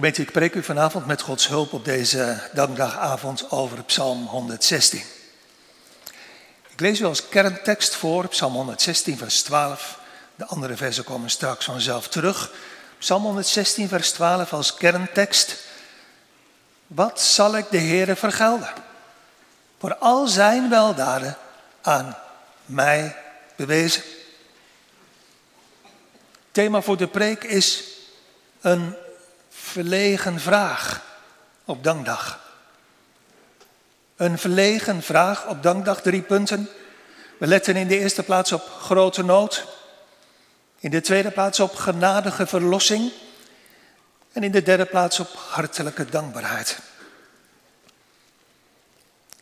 Gemeente, ik preek u vanavond met Gods hulp op deze dankdagavond over Psalm 116. Ik lees u als kerntekst voor, Psalm 116, vers 12. De andere versen komen straks vanzelf terug. Psalm 116, vers 12 als kerntekst. Wat zal ik de Heere vergelden? Voor al zijn weldaden aan mij bewezen. Thema voor de preek is een verlegen vraag op dankdag. Een verlegen vraag op dankdag, drie punten. We letten in de eerste plaats op grote nood. In de tweede plaats op genadige verlossing. En in de derde plaats op hartelijke dankbaarheid.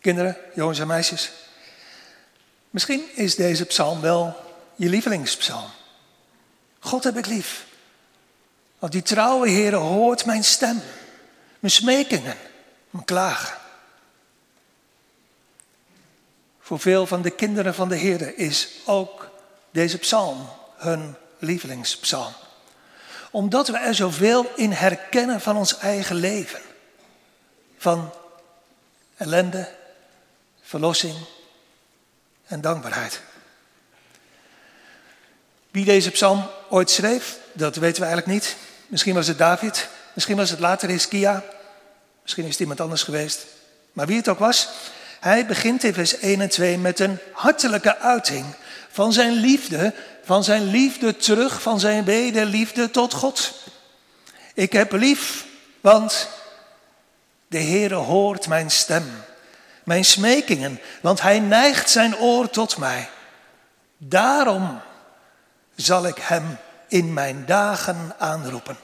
Kinderen, jongens en meisjes. Misschien is deze psalm wel je lievelingspsalm. God heb ik lief. Want die trouwe Heer hoort mijn stem, mijn smekingen, mijn klagen. Voor veel van de kinderen van de Heer is ook deze psalm hun lievelingspsalm. Omdat we er zoveel in herkennen van ons eigen leven. Van ellende, verlossing en dankbaarheid. Wie deze psalm ooit schreef, dat weten we eigenlijk niet. Misschien was het David, misschien was het later Hiskia, misschien is het iemand anders geweest. Maar wie het ook was, hij begint in vers 1 en 2 met een hartelijke uiting van zijn liefde, van zijn liefde terug, van zijn wederliefde tot God. Ik heb lief, want de Heere hoort mijn stem, mijn smekingen, want hij neigt zijn oor tot mij. Daarom zal ik hem in mijn dagen aanroepen.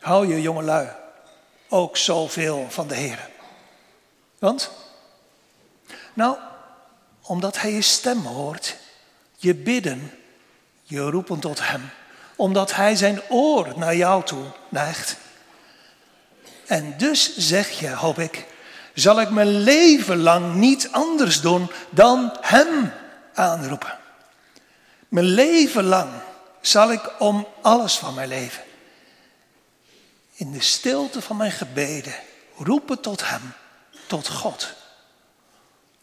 Hou je jongelui ook zoveel van de Heer. Want? Nou, omdat Hij je stem hoort, je bidden, je roepen tot Hem. Omdat Hij zijn oor naar jou toe neigt. En dus zeg je, hoop ik, zal ik mijn leven lang niet anders doen dan Hem aanroepen. Mijn leven lang zal ik om alles van mijn leven, in de stilte van mijn gebeden, roepen tot Hem, tot God.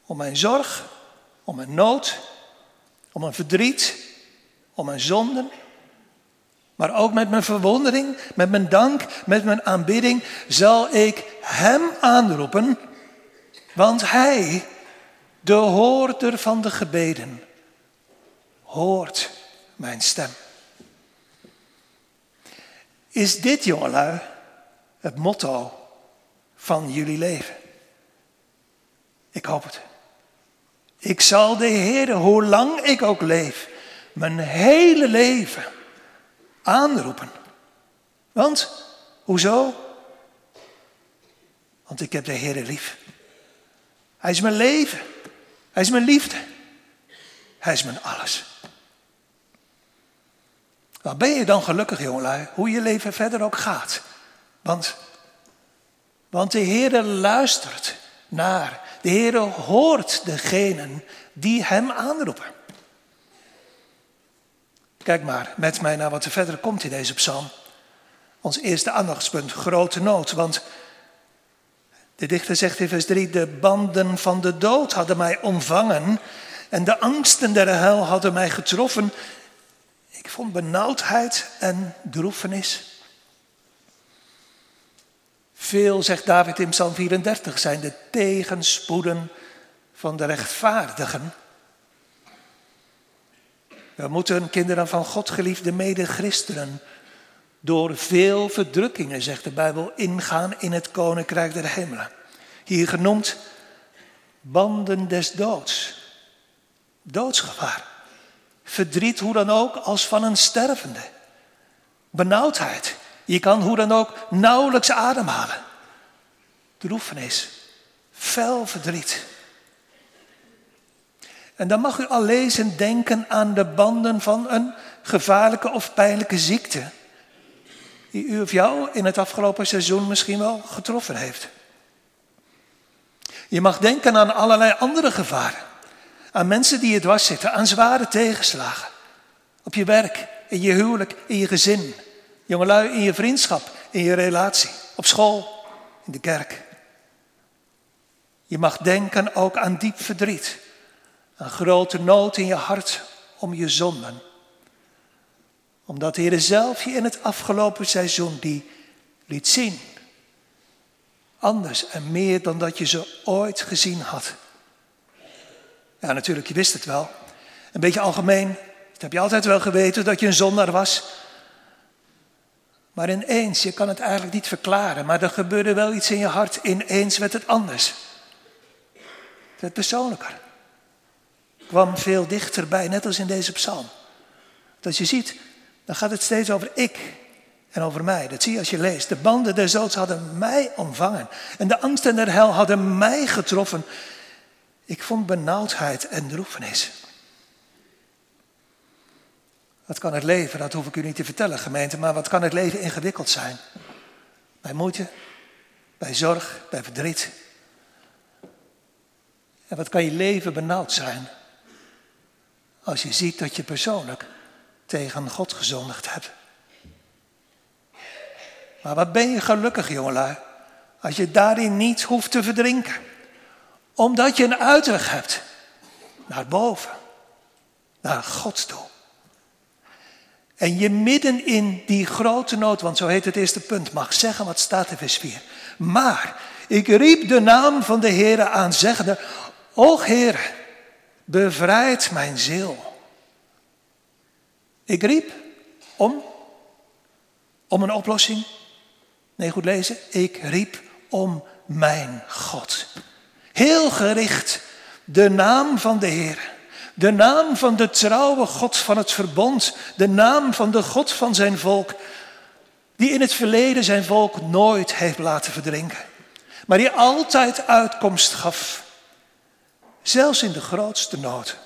Om mijn zorg, om mijn nood, om mijn verdriet, om mijn zonden. Maar ook met mijn verwondering, met mijn dank, met mijn aanbidding zal ik Hem aanroepen, want Hij, de hoorder van de gebeden, hoort mijn stem. Is dit, jongelui, het motto van jullie leven? Ik hoop het. Ik zal de Heer, hoe lang ik ook leef, mijn hele leven aanroepen. Want, hoezo? Want ik heb de Heer lief. Hij is mijn leven. Hij is mijn liefde. Hij is mijn alles. Wat ben je dan gelukkig, jongelui, hoe je leven verder ook gaat. Want, want de Heere luistert naar, de Heere hoort degenen die Hem aanroepen. Kijk maar met mij naar wat er verder komt in deze psalm. Ons eerste aandachtspunt, grote nood. Want de dichter zegt in vers 3, de banden van de dood hadden mij omvangen en de angsten der hel hadden mij getroffen. Ik vond benauwdheid en droefenis. Veel, zegt David in Psalm 34, zijn de tegenspoeden van de rechtvaardigen. We moeten kinderen van God geliefde mede-christenen door veel verdrukkingen, zegt de Bijbel, ingaan in het koninkrijk der hemelen. Hier genoemd banden des doods. Doodsgevaar. Verdriet, hoe dan ook, als van een stervende. Benauwdheid. Je kan hoe dan ook nauwelijks ademhalen. Droefenis. Fel verdriet. En dan mag u al lezen denken aan de banden van een gevaarlijke of pijnlijke ziekte. Die u of jou in het afgelopen seizoen misschien wel getroffen heeft. Je mag denken aan allerlei andere gevaren. Aan mensen die je dwars zitten, aan zware tegenslagen. Op je werk, in je huwelijk, in je gezin, Jongelui in je vriendschap, in je relatie, op school, in de kerk. Je mag denken ook aan diep verdriet, aan grote nood in je hart om je zonden. Omdat de Heer zelf je in het afgelopen seizoen die liet zien. Anders en meer dan dat je ze ooit gezien had. Ja, natuurlijk, je wist het wel. Een beetje algemeen, dat heb je altijd wel geweten dat je een zondaar was. Maar ineens, je kan het eigenlijk niet verklaren, maar er gebeurde wel iets in je hart. Ineens werd het anders. Het werd persoonlijker. Kwam veel dichterbij, net als in deze psalm. Dat je ziet, dan gaat het steeds over ik en over mij. Dat zie je als je leest. De banden der zoods hadden mij omvangen. En de angsten der hel hadden mij getroffen. Ik vond benauwdheid en droefenis. Wat kan het leven, dat hoef ik u niet te vertellen gemeente, maar wat kan het leven ingewikkeld zijn? Bij moeite, bij zorg, bij verdriet. En wat kan je leven benauwd zijn? Als je ziet dat je persoonlijk tegen God gezondigd hebt. Maar wat ben je gelukkig, jongelui, als je daarin niet hoeft te verdrinken. Omdat je een uitweg hebt naar boven, naar Gods toe. En je midden in die grote nood, want zo heet het eerste punt, mag zeggen wat staat in vers 4. Maar ik riep de naam van de Heer aan, zeggende, O Heer, bevrijd mijn ziel. Ik riep om, om een oplossing. Nee, goed lezen. Ik riep om mijn God. Heel gericht de naam van de Heer. De naam van de trouwe God van het verbond. De naam van de God van zijn volk. Die in het verleden zijn volk nooit heeft laten verdrinken. Maar die altijd uitkomst gaf. Zelfs in de grootste nood.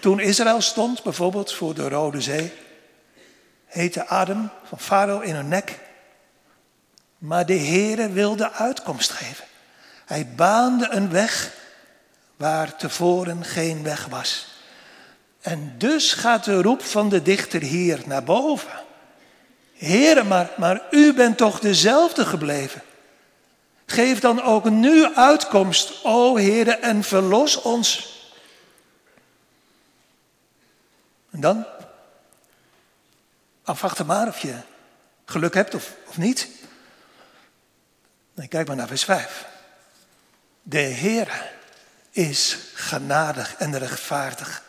Toen Israël stond, bijvoorbeeld voor de Rode Zee, heette adem van Farao in hun nek. Maar de Heere wilde uitkomst geven. Hij baande een weg waar tevoren geen weg was. En dus gaat de roep van de dichter hier naar boven. Heere, maar, maar u bent toch dezelfde gebleven. Geef dan ook nu uitkomst, o Heere, en verlos ons. En dan? Afwachten maar of je geluk hebt of, of niet. Dan kijk maar naar vers 5. De Heer is genadig en rechtvaardig.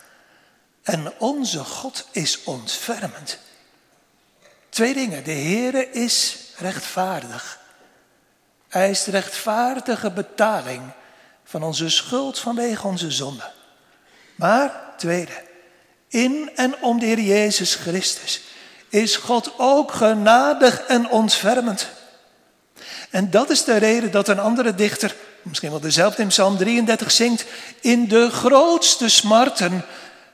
En onze God is ontfermend. Twee dingen. De Heer is rechtvaardig. Hij is de rechtvaardige betaling van onze schuld vanwege onze zonde. Maar, tweede, in en om de Heer Jezus Christus is God ook genadig en ontfermend. En dat is de reden dat een andere dichter, misschien wel dezelfde in Psalm 33 zingt, in de grootste smarten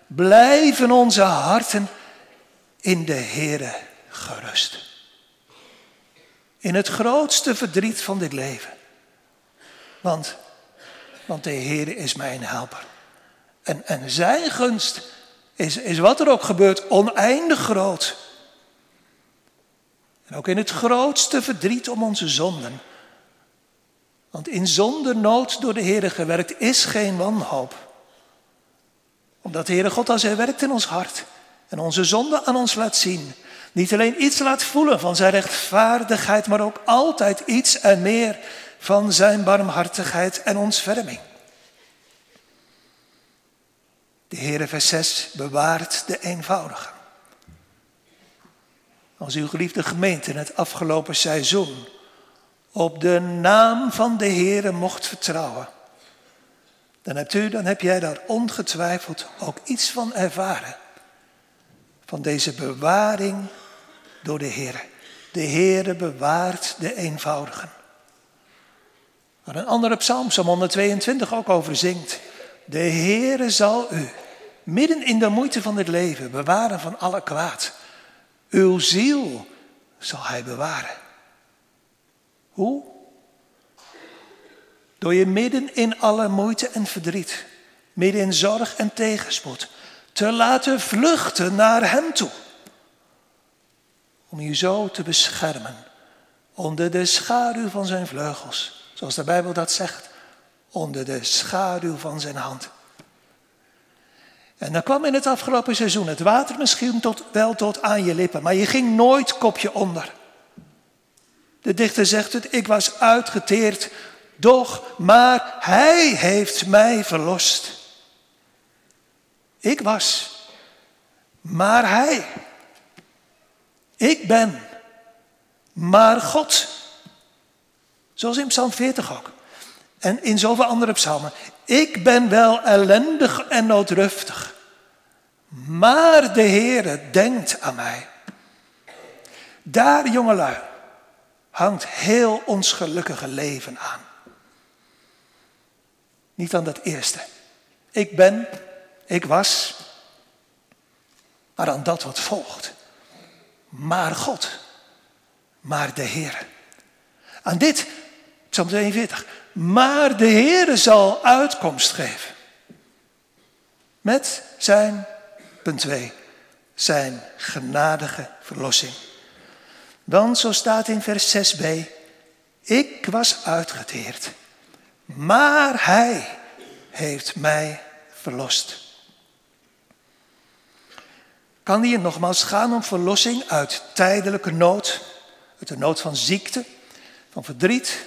blijven onze harten in de Heere gerust. In het grootste verdriet van dit leven. Want, want de Heere is mijn helper. En, en zijn gunst is, is wat er ook gebeurt oneindig groot. En ook in het grootste verdriet om onze zonden. Want in zondernood door de Heer gewerkt is geen wanhoop. Omdat de Heere God als Hij werkt in ons hart en onze zonde aan ons laat zien. Niet alleen iets laat voelen van zijn rechtvaardigheid, maar ook altijd iets en meer van zijn barmhartigheid en ontferming. De Heere vers 6 bewaart de eenvoudige. Als uw geliefde gemeente in het afgelopen seizoen op de naam van de Heere mocht vertrouwen, dan hebt u, dan heb jij daar ongetwijfeld ook iets van ervaren. Van deze bewaring door de Heere. De Heere bewaart de eenvoudigen. Waar een andere psalm, psalm 122, ook over zingt. De Heere zal u midden in de moeite van het leven bewaren van alle kwaad. Uw ziel zal hij bewaren. Hoe? Door je midden in alle moeite en verdriet, midden in zorg en tegenspoed, te laten vluchten naar Hem toe. om je zo te beschermen onder de schaduw van zijn vleugels. Zoals de Bijbel dat zegt, onder de schaduw van zijn hand. En dan kwam in het afgelopen seizoen het water misschien tot, wel tot aan je lippen, maar je ging nooit kopje onder. De dichter zegt het, ik was uitgeteerd, doch maar hij heeft mij verlost. Ik was, maar hij. Ik ben, maar God. Zoals in Psalm 40 ook. En in zoveel andere psalmen. Ik ben wel ellendig en noodruftig. Maar de Heere denkt aan mij. Daar, jongelui, hangt heel ons gelukkige leven aan. Niet aan dat eerste. Ik ben, ik was, maar aan dat wat volgt. Maar God, maar de Heer. Aan dit, Psalm 42, maar de Heer zal uitkomst geven. Met zijn, punt 2, zijn genadige verlossing. Dan, zo staat in vers 6b, ik was uitgeteerd, maar hij heeft mij verlost. Kan hier nogmaals gaan om verlossing uit tijdelijke nood, uit de nood van ziekte, van verdriet,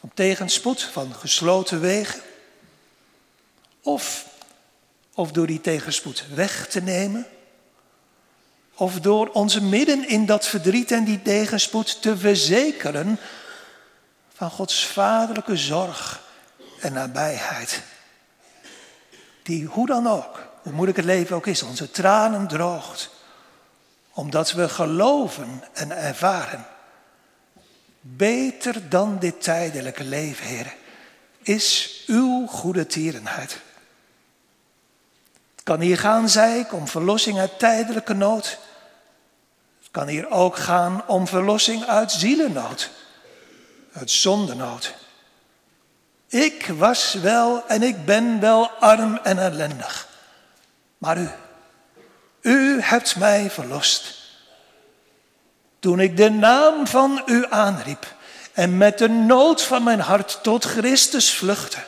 van tegenspoed, van gesloten wegen? Of, of door die tegenspoed weg te nemen? Of door onze midden in dat verdriet en die tegenspoed te verzekeren van Gods vaderlijke zorg en nabijheid. Die hoe dan ook, hoe moeilijk het leven ook is, onze tranen droogt. Omdat we geloven en ervaren. Beter dan dit tijdelijke leven, Heer, is uw goede tierenheid. Kan hier gaan, zei ik, om verlossing uit tijdelijke nood. Kan hier ook gaan om verlossing uit zielennood, uit zondenood. Ik was wel en ik ben wel arm en ellendig. Maar u, u hebt mij verlost. Toen ik de naam van u aanriep en met de nood van mijn hart tot Christus vluchtte.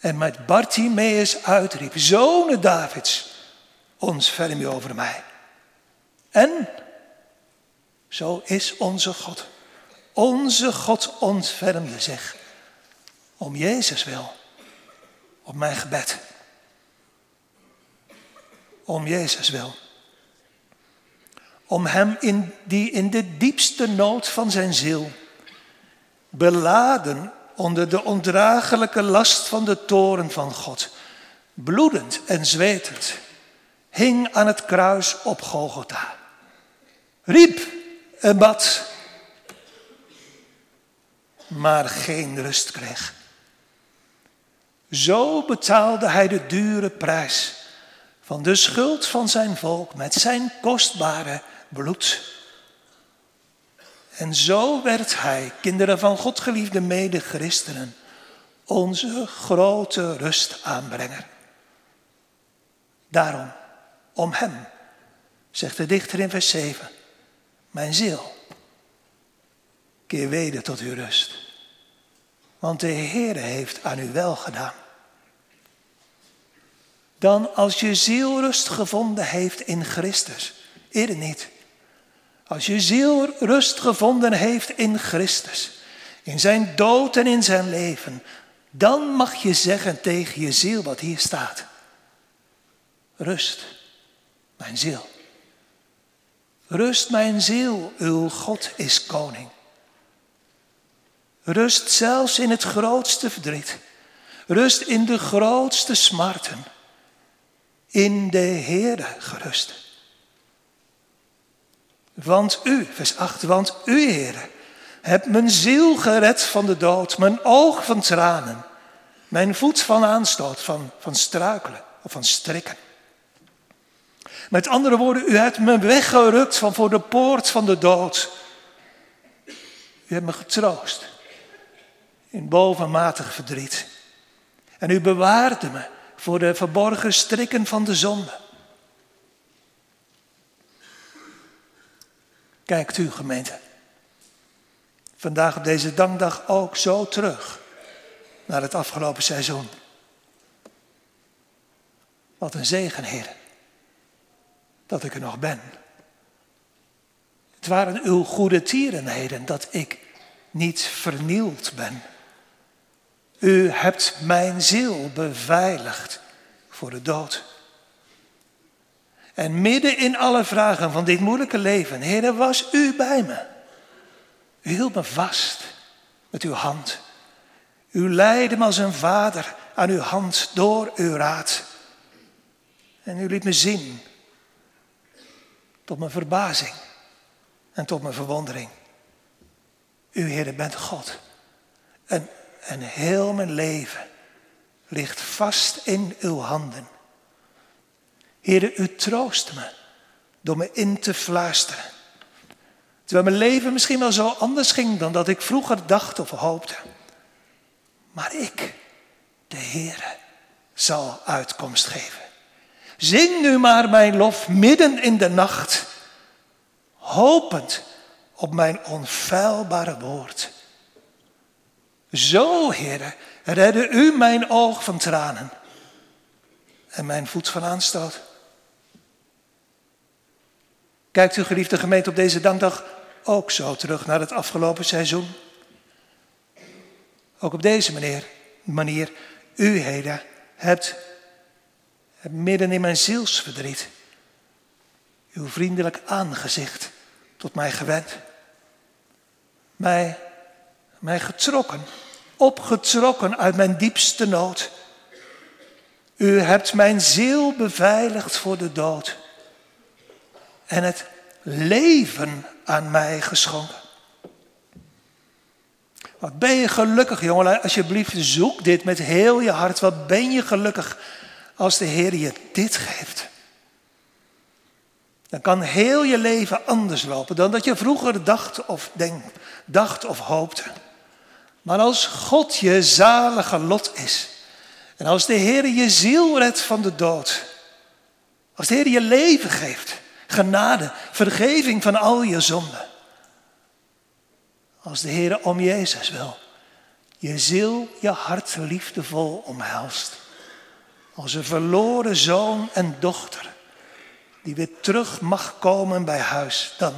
En met Bartimeus uitriep, zonen Davids, ons verm over mij. En zo is onze God. Onze God ontfermde zich om Jezus wil, op mijn gebed. Om Jezus wil. Om hem in die in de diepste nood van zijn ziel, beladen onder de ondraaglijke last van de toren van God, bloedend en zwetend, hing aan het kruis op Golgotha. Riep en bad, maar geen rust kreeg. Zo betaalde hij de dure prijs van de schuld van zijn volk met zijn kostbare bloed. En zo werd hij, kinderen van God geliefde mede-christenen, onze grote rustaanbrenger. Daarom, om hem, zegt de dichter in vers 7, mijn ziel, keer weder tot uw rust. Want de Heer heeft aan u wel gedaan. Dan als je ziel rust gevonden heeft in Christus. Eerder niet. Als je ziel rust gevonden heeft in Christus. In zijn dood en in zijn leven. Dan mag je zeggen tegen je ziel wat hier staat. Rust, mijn ziel. Rust, mijn ziel, uw God is koning. Rust zelfs in het grootste verdriet. Rust in de grootste smarten. In de Heere gerust. Want u, vers 8, want u, Heere, hebt mijn ziel gered van de dood, mijn oog van tranen, mijn voet van aanstoot, van, van struikelen of van strikken. Met andere woorden, u hebt me weggerukt van voor de poort van de dood. U hebt me getroost in bovenmatig verdriet. En u bewaarde me voor de verborgen strikken van de zonde. Kijkt u gemeente. Vandaag op deze dankdag ook zo terug naar het afgelopen seizoen. Wat een zegen, Heer, dat ik er nog ben. Het waren uw goede tierenheden dat ik niet vernield ben. U hebt mijn ziel beveiligd voor de dood. En midden in alle vragen van dit moeilijke leven, Heer, was u bij me. U hield me vast met uw hand. U leidde me als een vader aan uw hand door uw raad. En u liet me zien, tot mijn verbazing en tot mijn verwondering. U, Heer, bent God. En, en heel mijn leven ligt vast in uw handen. Heer, u troost me door me in te fluisteren. Terwijl mijn leven misschien wel zo anders ging dan dat ik vroeger dacht of hoopte. Maar ik, de Heere, zal uitkomst geven. Zing nu maar mijn lof midden in de nacht, hopend op mijn onfeilbare woord. Zo, Heere, redde u mijn oog van tranen en mijn voet van aanstoot. Kijkt u, geliefde gemeente, op deze dankdag ook zo terug naar het afgelopen seizoen? Ook op deze manier, manier u, Heda, hebt midden in mijn zielsverdriet uw vriendelijk aangezicht tot mij gewend. Mij, mij getrokken, opgetrokken uit mijn diepste nood. U hebt mijn ziel beveiligd voor de dood en het leven aan mij geschonken. Wat ben je gelukkig, jongen. Alsjeblieft, zoek dit met heel je hart. Wat ben je gelukkig als de Heer je dit geeft. Dan kan heel je leven anders lopen dan dat je vroeger dacht of dacht of hoopte. Maar als God je zalige lot is. En als de Heer je ziel redt van de dood. Als de Heer je leven geeft genade, vergeving van al je zonden. Als de Heer om Jezus wil, je ziel, je hart liefdevol omhelst. Een verloren zoon en dochter die weer terug mag komen bij huis, dan,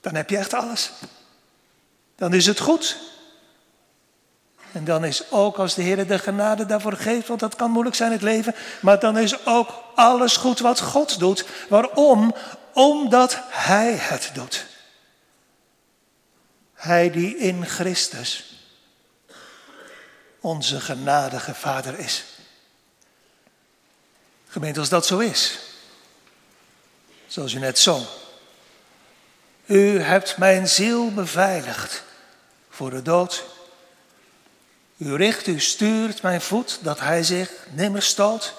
dan heb je echt alles. Dan is het goed. En dan is ook als de Heer de genade daarvoor geeft, want dat kan moeilijk zijn het leven, maar dan is ook alles goed wat God doet. Waarom? Omdat Hij het doet. Hij die in Christus onze genadige Vader is. Gemeente, als dat zo is, zoals u net zong. U hebt mijn ziel beveiligd voor de dood u richt, u stuurt mijn voet, dat hij zich nimmer stoot.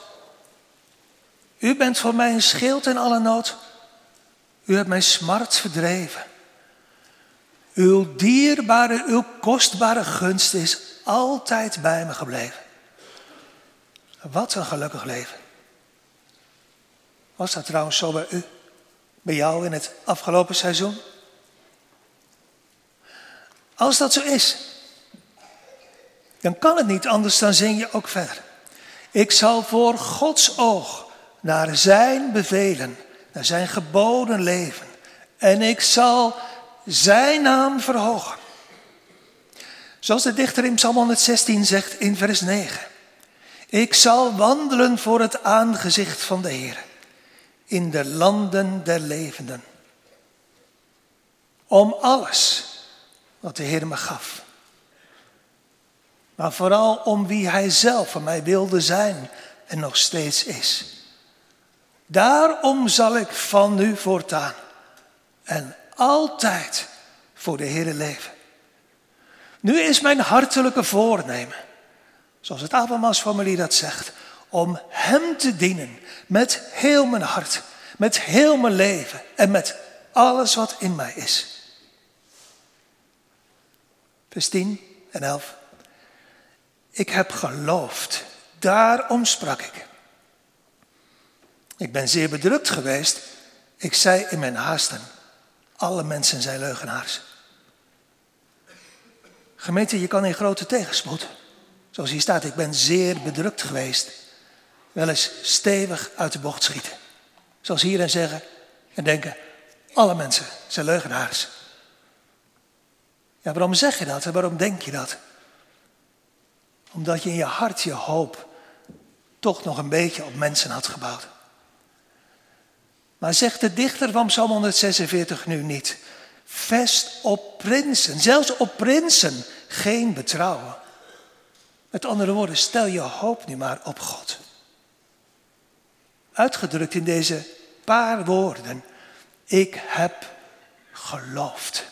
U bent voor mij een schild in alle nood. U hebt mijn smart verdreven. Uw dierbare, uw kostbare gunst is altijd bij me gebleven. Wat een gelukkig leven. Was dat trouwens zo bij u? Bij jou in het afgelopen seizoen? Als dat zo is, dan kan het niet anders dan zing je ook verder. Ik zal voor Gods oog naar zijn bevelen, naar zijn geboden leven. En ik zal zijn naam verhogen. Zoals de dichter in Psalm 116 zegt in vers 9. Ik zal wandelen voor het aangezicht van de Heer in de landen der levenden. Om alles wat de Heer me gaf maar vooral om wie Hij zelf van mij wilde zijn en nog steeds is. Daarom zal ik van nu voortaan en altijd voor de Heer leven. Nu is mijn hartelijke voornemen, zoals het Abrahams-formulier dat zegt, om Hem te dienen met heel mijn hart, met heel mijn leven en met alles wat in mij is. Vers 10 en 11. Ik heb geloofd, daarom sprak ik. Ik ben zeer bedrukt geweest. Ik zei in mijn haasten, Alle mensen zijn leugenaars. Gemeente, je kan in grote tegenspoed. Zoals hier staat, ik ben zeer bedrukt geweest. Wel eens stevig uit de bocht schieten. Zoals hierin zeggen en denken, alle mensen zijn leugenaars. Ja, waarom zeg je dat en waarom denk je dat? Omdat je in je hart je hoop toch nog een beetje op mensen had gebouwd. Maar zegt de dichter van Psalm 146 nu niet. Vest op prinsen, zelfs op prinsen, geen betrouwen. Met andere woorden, stel je hoop nu maar op God. Uitgedrukt in deze paar woorden. Ik heb geloofd.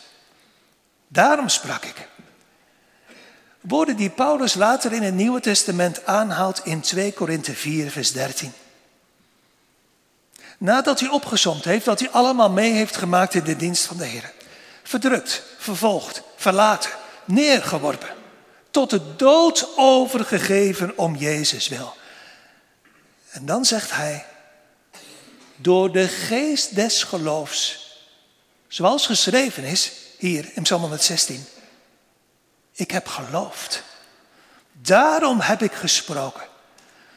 Daarom sprak ik. Woorden die Paulus later in het Nieuwe Testament aanhaalt in 2 Korinthe 4, vers 13. Nadat hij opgezomd heeft dat hij allemaal mee heeft gemaakt in de dienst van de Heer. Verdrukt, vervolgd, verlaten, neergeworpen. Tot de dood overgegeven om Jezus wil. En dan zegt hij, door de geest des geloofs, zoals geschreven is hier in Psalm 116. Ik heb geloofd. Daarom heb ik gesproken.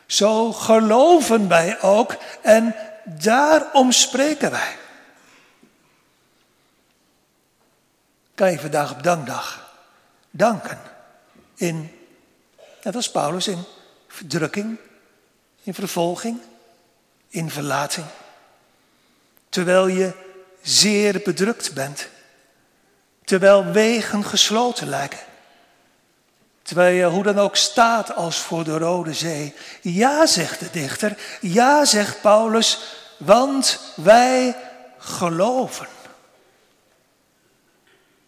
Zo geloven wij ook en daarom spreken wij. Kan je vandaag op dankdag danken in, net als Paulus, in verdrukking, in vervolging, in verlating. Terwijl je zeer bedrukt bent. Terwijl wegen gesloten lijken. Terwijl je hoe dan ook staat als voor de Rode Zee. Ja, zegt de dichter. Ja, zegt Paulus. Want wij geloven.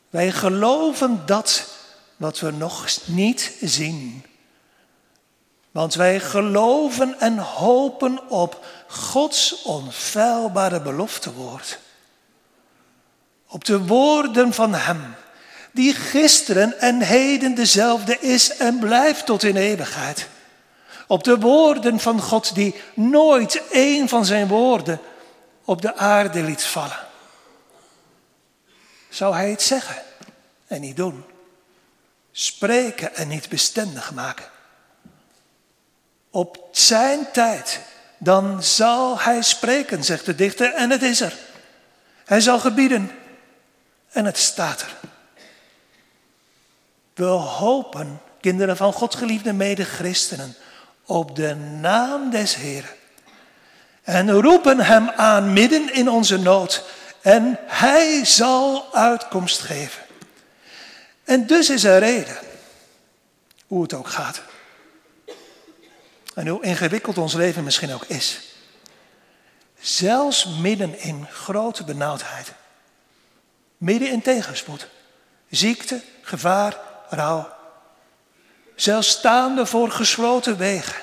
Wij geloven dat wat we nog niet zien. Want wij geloven en hopen op Gods onfeilbare beloftewoord. Op de woorden van Hem, die gisteren en heden dezelfde is en blijft tot in eeuwigheid. Op de woorden van God, die nooit één van zijn woorden op de aarde liet vallen. Zou Hij het zeggen en niet doen? Spreken en niet bestendig maken? Op zijn tijd, dan zal hij spreken, zegt de dichter, en het is er. Hij zal gebieden en het staat er. We hopen, kinderen van God geliefde medechristenen, op de naam des Heeren. En roepen hem aan midden in onze nood. En hij zal uitkomst geven. En dus is er reden, hoe het ook gaat. En hoe ingewikkeld ons leven misschien ook is. Zelfs midden in grote benauwdheid. Midden in tegenspoed. Ziekte, gevaar, rouw. Zelfs staande voor gesloten wegen.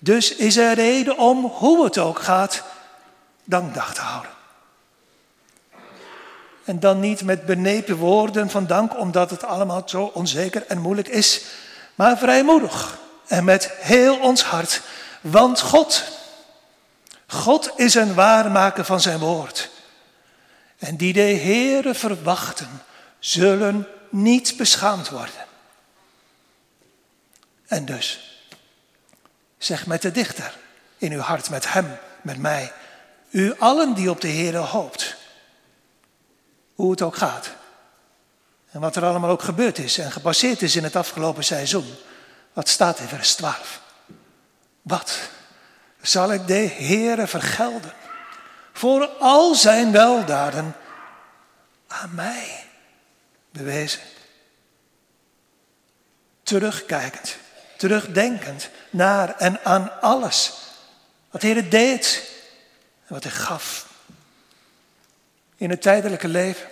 Dus is er reden om, hoe het ook gaat, dankdag te houden. En dan niet met benepen woorden van dank, omdat het allemaal zo onzeker en moeilijk is, maar vrijmoedig en met heel ons hart. Want God, God is een waarmaker van zijn woord. En die de Heere verwachten, zullen niet beschaamd worden. En dus, zeg met de dichter in uw hart, met hem, met mij, u allen die op de Heere hoopt, hoe het ook gaat. En wat er allemaal ook gebeurd is en gepasseerd is in het afgelopen seizoen. Wat staat in vers 12? Wat zal ik de Heere vergelden voor al zijn weldaden aan mij bewezen? Terugkijkend, terugdenkend naar en aan alles wat de Heer deed en wat hij gaf in het tijdelijke leven.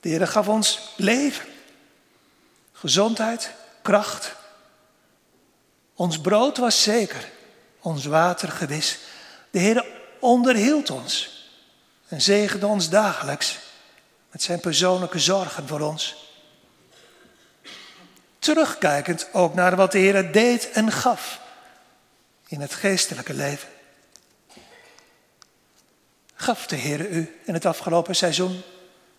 De Heer gaf ons leven, gezondheid, kracht. Ons brood was zeker, ons water gewis. De Heer onderhield ons en zegende ons dagelijks met zijn persoonlijke zorgen voor ons. Terugkijkend ook naar wat de Heer deed en gaf in het geestelijke leven. gaf de Heer u in het afgelopen seizoen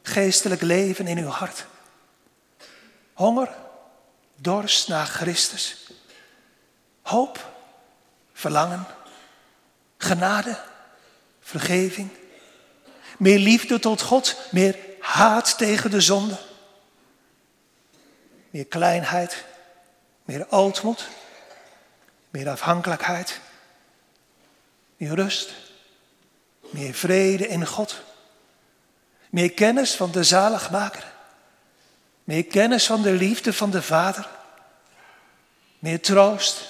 geestelijk leven in uw hart? Honger, dorst naar Christus, hoop, verlangen, genade, vergeving, meer liefde tot God, meer haat tegen de zonde, meer kleinheid, meer ootmoed, meer afhankelijkheid, meer rust, meer vrede in God, meer kennis van de zaligmaker, meer kennis van de liefde van de Vader, meer troost,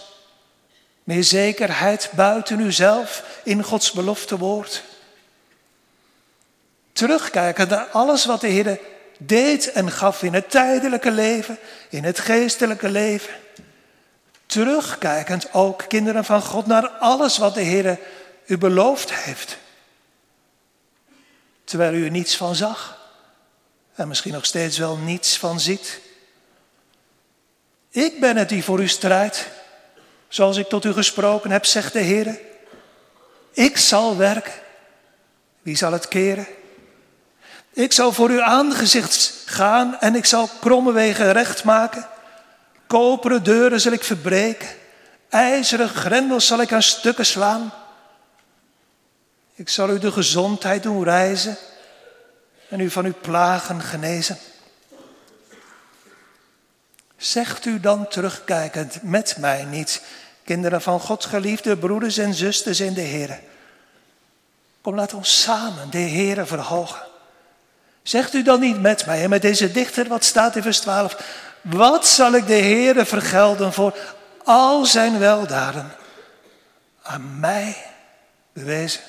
meer zekerheid buiten uzelf in Gods belofte woord. Terugkijken naar alles wat de Heer deed en gaf in het tijdelijke leven, in het geestelijke leven. Terugkijkend ook, kinderen van God, naar alles wat de Heer u beloofd heeft. Terwijl u er niets van zag en misschien nog steeds wel niets van ziet. Ik ben het die voor u strijdt, zoals ik tot u gesproken heb, zegt de Heer. Ik zal werken. Wie zal het keren? Ik zal voor uw aangezicht gaan en ik zal kromme wegen recht maken. Koperen deuren zal ik verbreken. IJzeren grendels zal ik aan stukken slaan. Ik zal u de gezondheid doen reizen en u van uw plagen genezen. Zegt u dan terugkijkend met mij niet, kinderen van God, geliefde broeders en zusters in de Heer. Kom, laat ons samen de Heere verhogen. Zegt u dan niet met mij en met deze dichter, wat staat in vers 12, wat zal ik de Heere vergelden voor al zijn weldaden aan mij bewezen?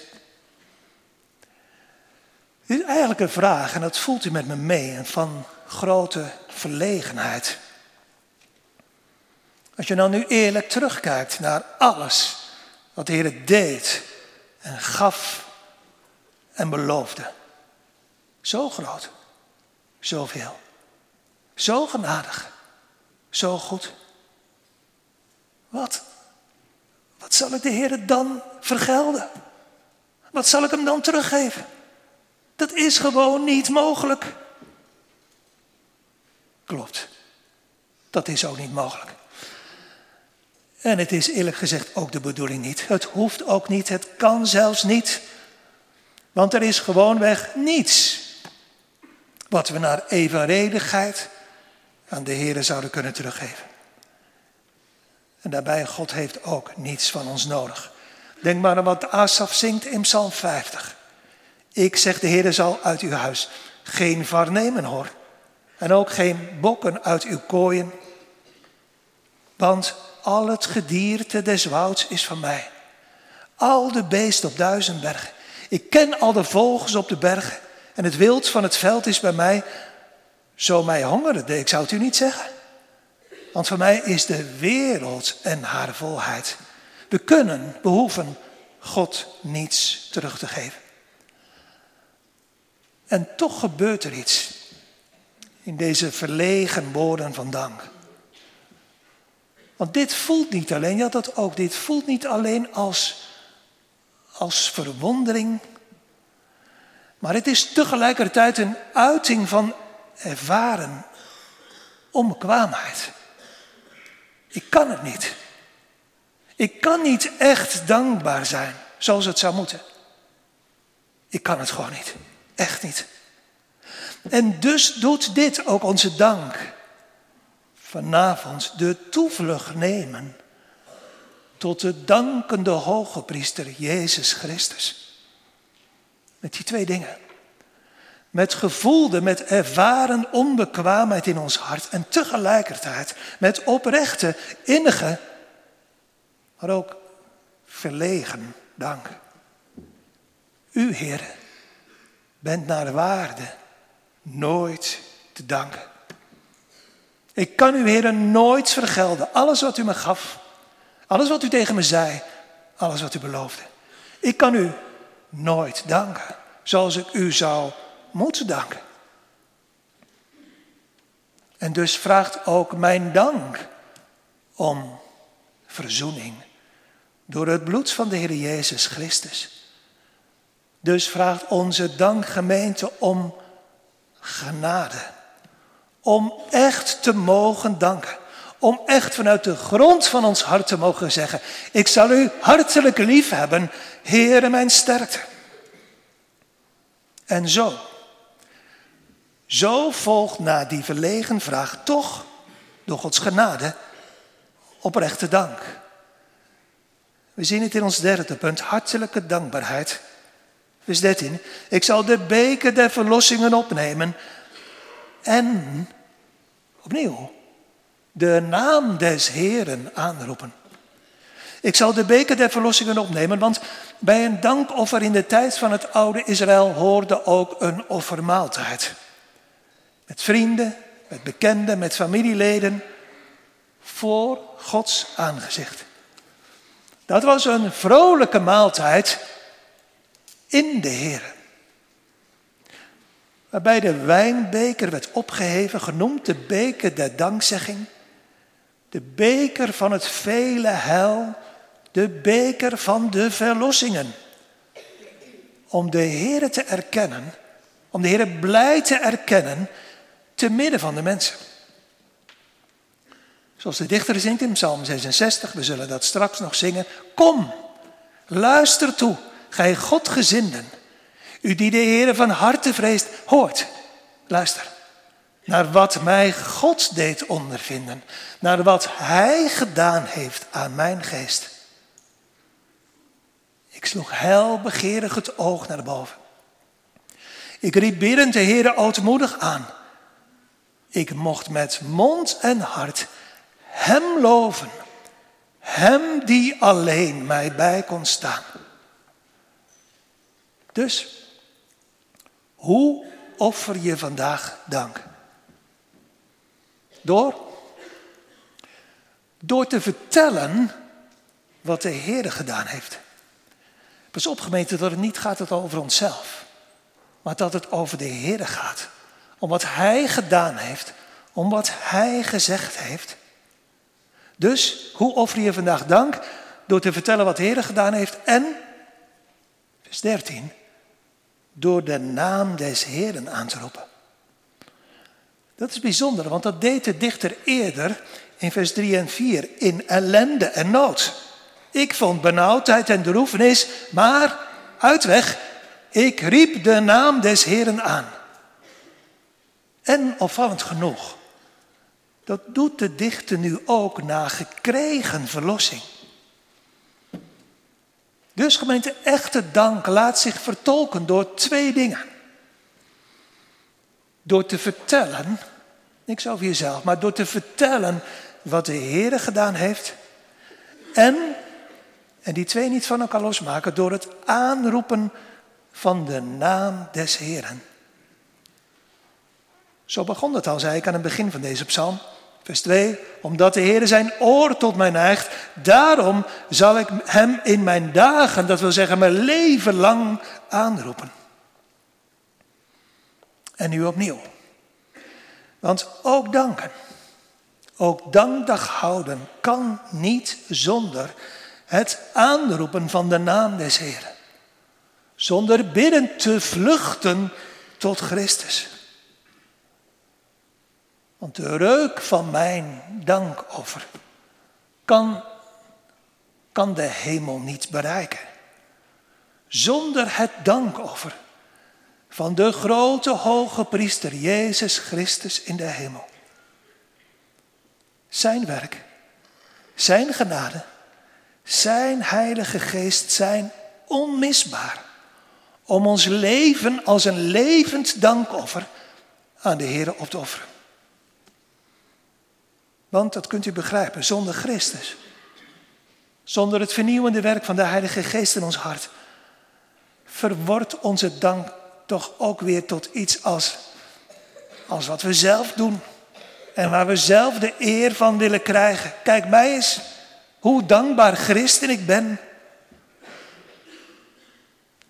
Dit is eigenlijk een vraag en dat voelt u met me mee en van grote verlegenheid. Als je nou nu eerlijk terugkijkt naar alles wat de Heer deed en gaf en beloofde. Zo groot, zoveel, zo genadig, zo goed. Wat? Wat zal ik de Heer dan vergelden? Wat zal ik hem dan teruggeven? Dat is gewoon niet mogelijk. Klopt. Dat is ook niet mogelijk. En het is eerlijk gezegd ook de bedoeling niet. Het hoeft ook niet, het kan zelfs niet. Want er is gewoonweg niets wat we naar evenredigheid aan de Heer zouden kunnen teruggeven. En daarbij, God heeft ook niets van ons nodig. Denk maar aan wat Asaf zingt in Psalm 50. Ik zeg, de Heer zal uit uw huis geen var nemen hoor. En ook geen bokken uit uw kooien. Want al het gedierte des wouds is van mij. Al de beesten op duizend bergen. Ik ken al de vogels op de bergen. En het wild van het veld is bij mij. Zo mij hongerde, ik zou het u niet zeggen. Want voor mij is de wereld en haar volheid. We kunnen, behoeven God niets terug te geven. En toch gebeurt er iets in deze verlegen woorden van dank. Want dit voelt niet alleen, ja dat ook, dit voelt niet alleen als, als verwondering, maar het is tegelijkertijd een uiting van ervaren onbekwaamheid. Ik kan het niet. Ik kan niet echt dankbaar zijn zoals het zou moeten. Ik kan het gewoon niet. Echt niet. En dus doet dit ook onze dank. Vanavond de toevlucht nemen tot de dankende hoge priester Jezus Christus. Met die twee dingen. Met gevoelde, met ervaren onbekwaamheid in ons hart en tegelijkertijd met oprechte, innige, maar ook verlegen dank. U, Heer, bent naar waarde nooit te danken. Ik kan u, Heer, nooit vergelden. Alles wat u me gaf, alles wat u tegen me zei, alles wat u beloofde. Ik kan u nooit danken zoals ik u zou moeten danken. En dus vraagt ook mijn dank om verzoening door het bloed van de Heer Jezus Christus. Dus vraagt onze dankgemeente om genade. Om echt te mogen danken. Om echt vanuit de grond van ons hart te mogen zeggen: Ik zal u hartelijk lief hebben, Heere mijn sterkte. En zo, zo volgt na die verlegen vraag toch, door Gods genade, oprechte dank. We zien het in ons derde punt, hartelijke dankbaarheid. Vers 13. Ik zal de beker der verlossingen opnemen en, opnieuw, de naam des Heeren aanroepen. Ik zal de beker der verlossingen opnemen, want bij een dankoffer in de tijd van het oude Israël hoorde ook een offermaaltijd. Met vrienden, met bekenden, met familieleden, voor Gods aangezicht. Dat was een vrolijke maaltijd in de Heer. Waarbij de wijnbeker werd opgeheven, genoemd de beker der dankzegging. De beker van het vele heil, de beker van de verlossingen. Om de Heer te erkennen, om de Heer blij te erkennen, te midden van de mensen. Zoals de dichter zingt in Psalm 66, we zullen dat straks nog zingen. Kom, luister toe, gij Godgezinden. U die de Heer van harte vreest, hoort, luister. Naar wat mij God deed ondervinden. Naar wat Hij gedaan heeft aan mijn geest. Ik sloeg begeerig het oog naar boven. Ik riep biddend de Heer ootmoedig aan. Ik mocht met mond en hart hem loven. Hem die alleen mij bij kon staan. Dus, hoe offer je vandaag dank? Door? Door te vertellen wat de Heer gedaan heeft. Pas op gemeente dat het niet gaat over onszelf. Maar dat het over de Heer gaat. Om wat Hij gedaan heeft. Om wat Hij gezegd heeft. Dus hoe offer je vandaag dank? Door te vertellen wat de Heer gedaan heeft en, vers 13, door de naam des Heeren aan te roepen. Dat is bijzonder, want dat deed de dichter eerder in vers 3 en 4 in ellende en nood. Ik vond benauwdheid en droefenis, maar uitweg, ik riep de naam des Heeren aan. En opvallend genoeg, dat doet de dichter nu ook na gekregen verlossing. Dus gemeente, echte dank laat zich vertolken door twee dingen. Door te vertellen, niks over jezelf, maar door te vertellen wat de Heer gedaan heeft. En, en die twee niet van elkaar losmaken, door het aanroepen van de naam des Heeren. Zo begon het al, zei ik aan het begin van deze psalm. Vers 2, omdat de Heer zijn oor tot mij neigt, daarom zal ik hem in mijn dagen, dat wil zeggen mijn leven lang, aanroepen. En nu opnieuw. Want ook danken, ook dankdag houden kan niet zonder het aanroepen van de naam des Heeren. Zonder bidden te vluchten tot Christus. Want de reuk van mijn dankoffer kan, kan de hemel niet bereiken. Zonder het dankoffer van de grote hoge priester Jezus Christus in de hemel. Zijn werk, zijn genade, zijn heilige geest zijn onmisbaar om ons leven als een levend dankoffer aan de Heer op te offeren. Want, dat kunt u begrijpen, zonder Christus, zonder het vernieuwende werk van de Heilige Geest in ons hart, verwordt onze dank toch ook weer tot iets als, als wat we zelf doen. En waar we zelf de eer van willen krijgen. Kijk mij eens, hoe dankbaar christen ik ben.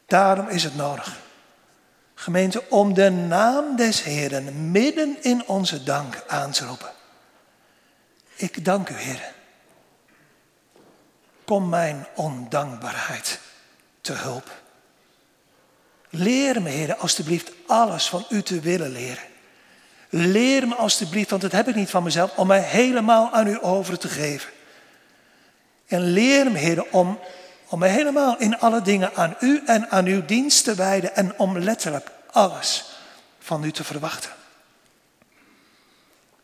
Daarom is het nodig, gemeente, om de naam des Heeren midden in onze dank aan te roepen. Ik dank u, Heer. Kom mijn ondankbaarheid te hulp. Leer me, Heer, alstublieft alles van u te willen leren. Leer me alstublieft, want dat heb ik niet van mezelf, om mij helemaal aan u over te geven. En leer me, Heer, om, om mij helemaal in alle dingen aan u en aan uw dienst te wijden en om letterlijk alles van u te verwachten.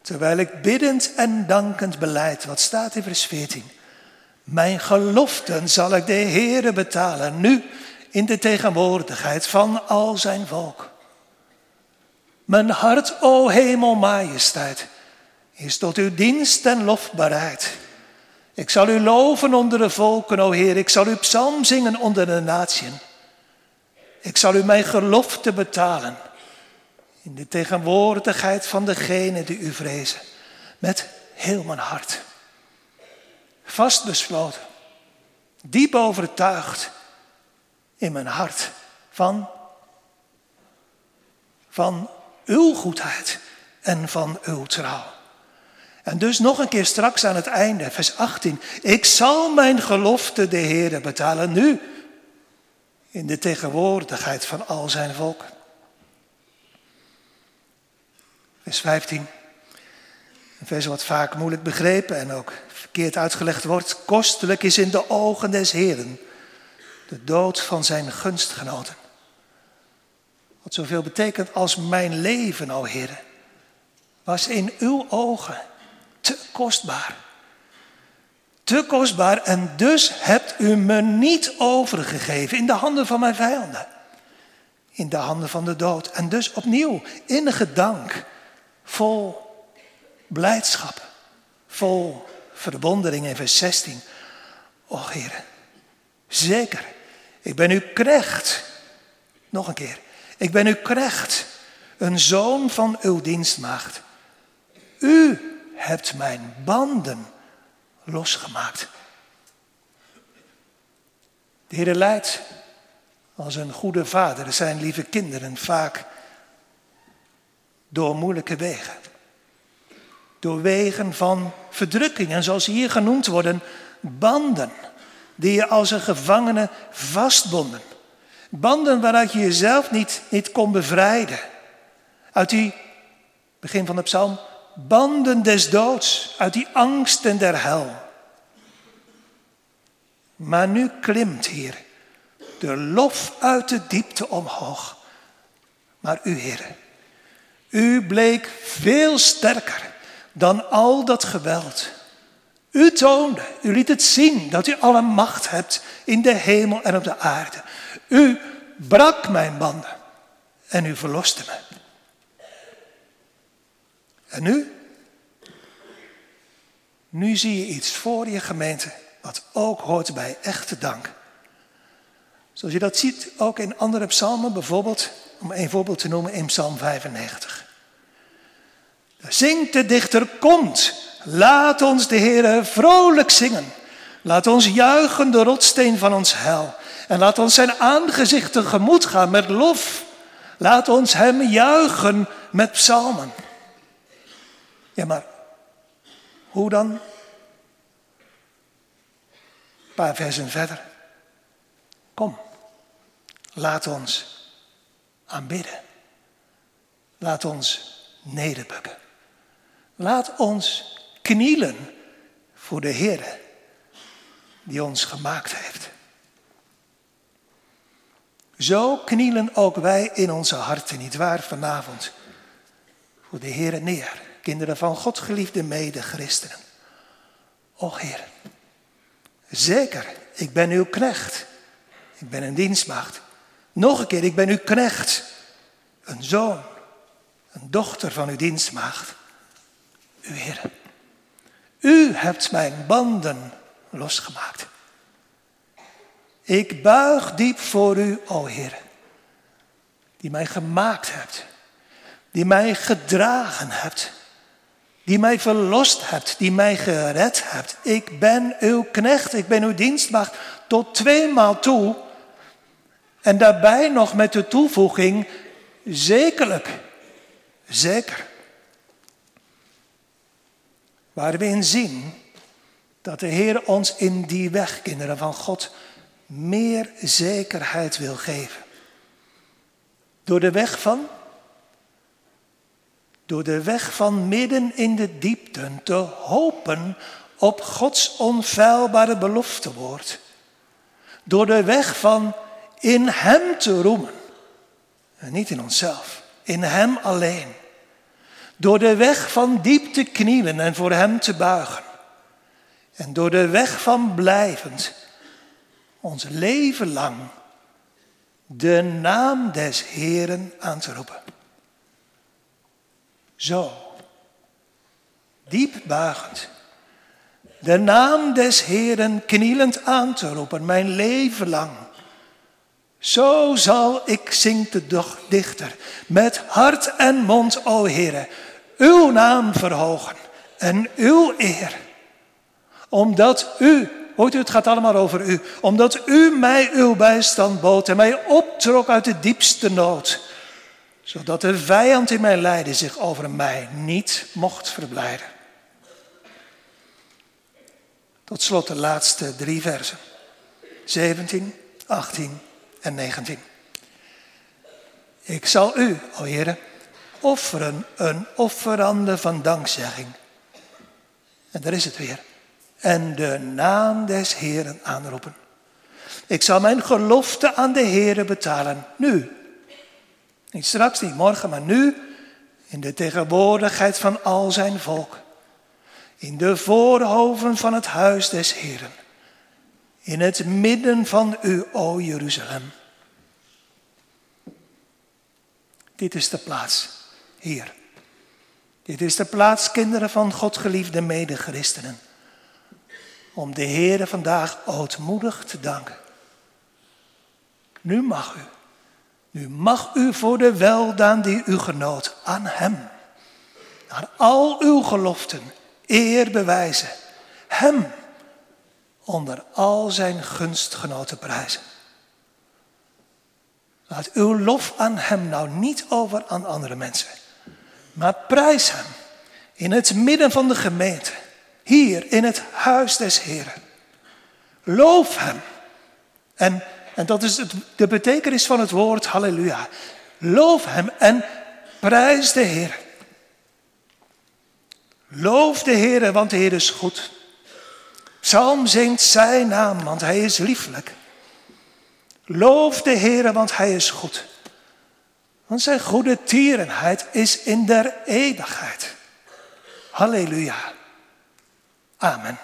Terwijl ik biddend en dankend beleid, wat staat in vers 14. Mijn geloften zal ik de Heere betalen, nu in de tegenwoordigheid van al zijn volk. Mijn hart, o hemel majesteit, is tot uw dienst en lof bereid. Ik zal u loven onder de volken, o Heer. Ik zal u psalm zingen onder de natieën. Ik zal u mijn gelofte betalen. In de tegenwoordigheid van degene die u vrezen. Met heel mijn hart. Vast besloten. Diep overtuigd in mijn hart van, van uw goedheid en van uw trouw. En dus nog een keer straks aan het einde, vers 18. Ik zal mijn gelofte de Heer betalen nu, in de tegenwoordigheid van al zijn volk. Vers 15. Een vers wat vaak moeilijk begrepen en ook verkeerd uitgelegd wordt. Kostelijk is in de ogen des Heeren de dood van zijn gunstgenoten. Wat zoveel betekent als mijn leven, o Heer, was in uw ogen te kostbaar. Te kostbaar en dus hebt u me niet overgegeven in de handen van mijn vijanden. In de handen van de dood. En dus opnieuw innige dank, vol blijdschap, vol verwondering in vers 16. O Heer, zeker, ik ben uw knecht. Nog een keer, ik ben uw knecht, een zoon van uw dienstmaagd. U hebt mijn banden losgemaakt. De Heer leidt als een goede vader zijn lieve kinderen vaak door moeilijke wegen. Door wegen van verdrukking en zoals hier genoemd worden, banden die je als een gevangene vastbonden. Banden waaruit je jezelf niet, niet kon bevrijden. Uit die, begin van de psalm, banden des doods, uit die angsten der hel. Maar nu klimt hier de lof uit de diepte omhoog. Maar u, Heer, u bleek veel sterker dan al dat geweld. U toonde, u liet het zien dat u alle macht hebt in de hemel en op de aarde. U brak mijn banden en u verloste me. En nu? Nu zie je iets voor je gemeente wat ook hoort bij echte dank. Zoals je dat ziet ook in andere psalmen, bijvoorbeeld, om een voorbeeld te noemen, in Psalm 95. Zingt de dichter, komt, laat ons de Heer vrolijk zingen. Laat ons juichen de rotsteen van ons hel. En laat ons zijn aangezicht tegemoet gaan met lof. Laat ons hem juichen met psalmen. Ja, maar hoe dan? Een paar versen verder. Kom, laat ons aanbidden. Laat ons nederbukken. Laat ons knielen voor de Heer die ons gemaakt heeft. Zo knielen ook wij in onze harten, niet waar, vanavond, voor de Heer neer kinderen van God, geliefde mede-christenen. O Heer, zeker, ik ben uw knecht. Ik ben een dienstmaagd. Nog een keer, ik ben uw knecht. Een zoon, een dochter van uw dienstmaagd. U Heer, u hebt mijn banden losgemaakt. Ik buig diep voor u, o Heer, die mij gemaakt hebt, die mij gedragen hebt die mij verlost hebt, die mij gered hebt. Ik ben uw knecht, ik ben uw dienstmaagd tot tweemaal toe. En daarbij nog met de toevoeging, zekerlijk, zeker. Waar we in zien dat de Heer ons in die weg, kinderen van God, meer zekerheid wil geven. Door de weg van? Door de weg van midden in de diepten te hopen op Gods onfeilbare beloftewoord. Door de weg van in Hem te roemen. En niet in onszelf, in Hem alleen. Door de weg van diep te knielen en voor Hem te buigen. En door de weg van blijvend ons leven lang de naam des Heeren aan te roepen. Zo, diep buigend, de naam des Heeren knielend aan te roepen, mijn leven lang. Zo zal ik, zingt de dichter, met hart en mond, o Heere, uw naam verhogen en uw eer. Omdat u, hoort u, het gaat allemaal over u, omdat u mij uw bijstand bood en mij optrok uit de diepste nood, zodat de vijand in mijn lijden zich over mij niet mocht verblijden. Tot slot de laatste drie versen. 17, 18 en 19. Ik zal u, o Heer, offeren een offerande van dankzegging. En daar is het weer. En de naam des Heeren aanroepen. Ik zal mijn gelofte aan de Heere betalen. Nu. Niet straks, niet morgen, maar nu. In de tegenwoordigheid van al zijn volk in de voorhoven van het huis des Heren, in het midden van u, o Jeruzalem. Dit is de plaats, hier. Dit is de plaats, kinderen van God geliefde medechristenen, om de Heere vandaag ootmoedig te danken. Nu mag u, nu mag u voor de weldaan die u genoot aan Hem, naar al uw geloften, eer bewijzen. Hem onder al zijn gunstgenoten prijzen. Laat uw lof aan Hem nou niet over aan andere mensen. Maar prijs Hem in het midden van de gemeente. Hier in het huis des Heren. Loof Hem. En, en dat is het, de betekenis van het woord halleluja. Loof Hem en prijs de Heer. Loof de Heer, want de Heer is goed. Psalm zingt zijn naam, want hij is lieflijk. Loof de Heer, want hij is goed. Want zijn goede tierenheid is in der eeuwigheid. Halleluja. Amen.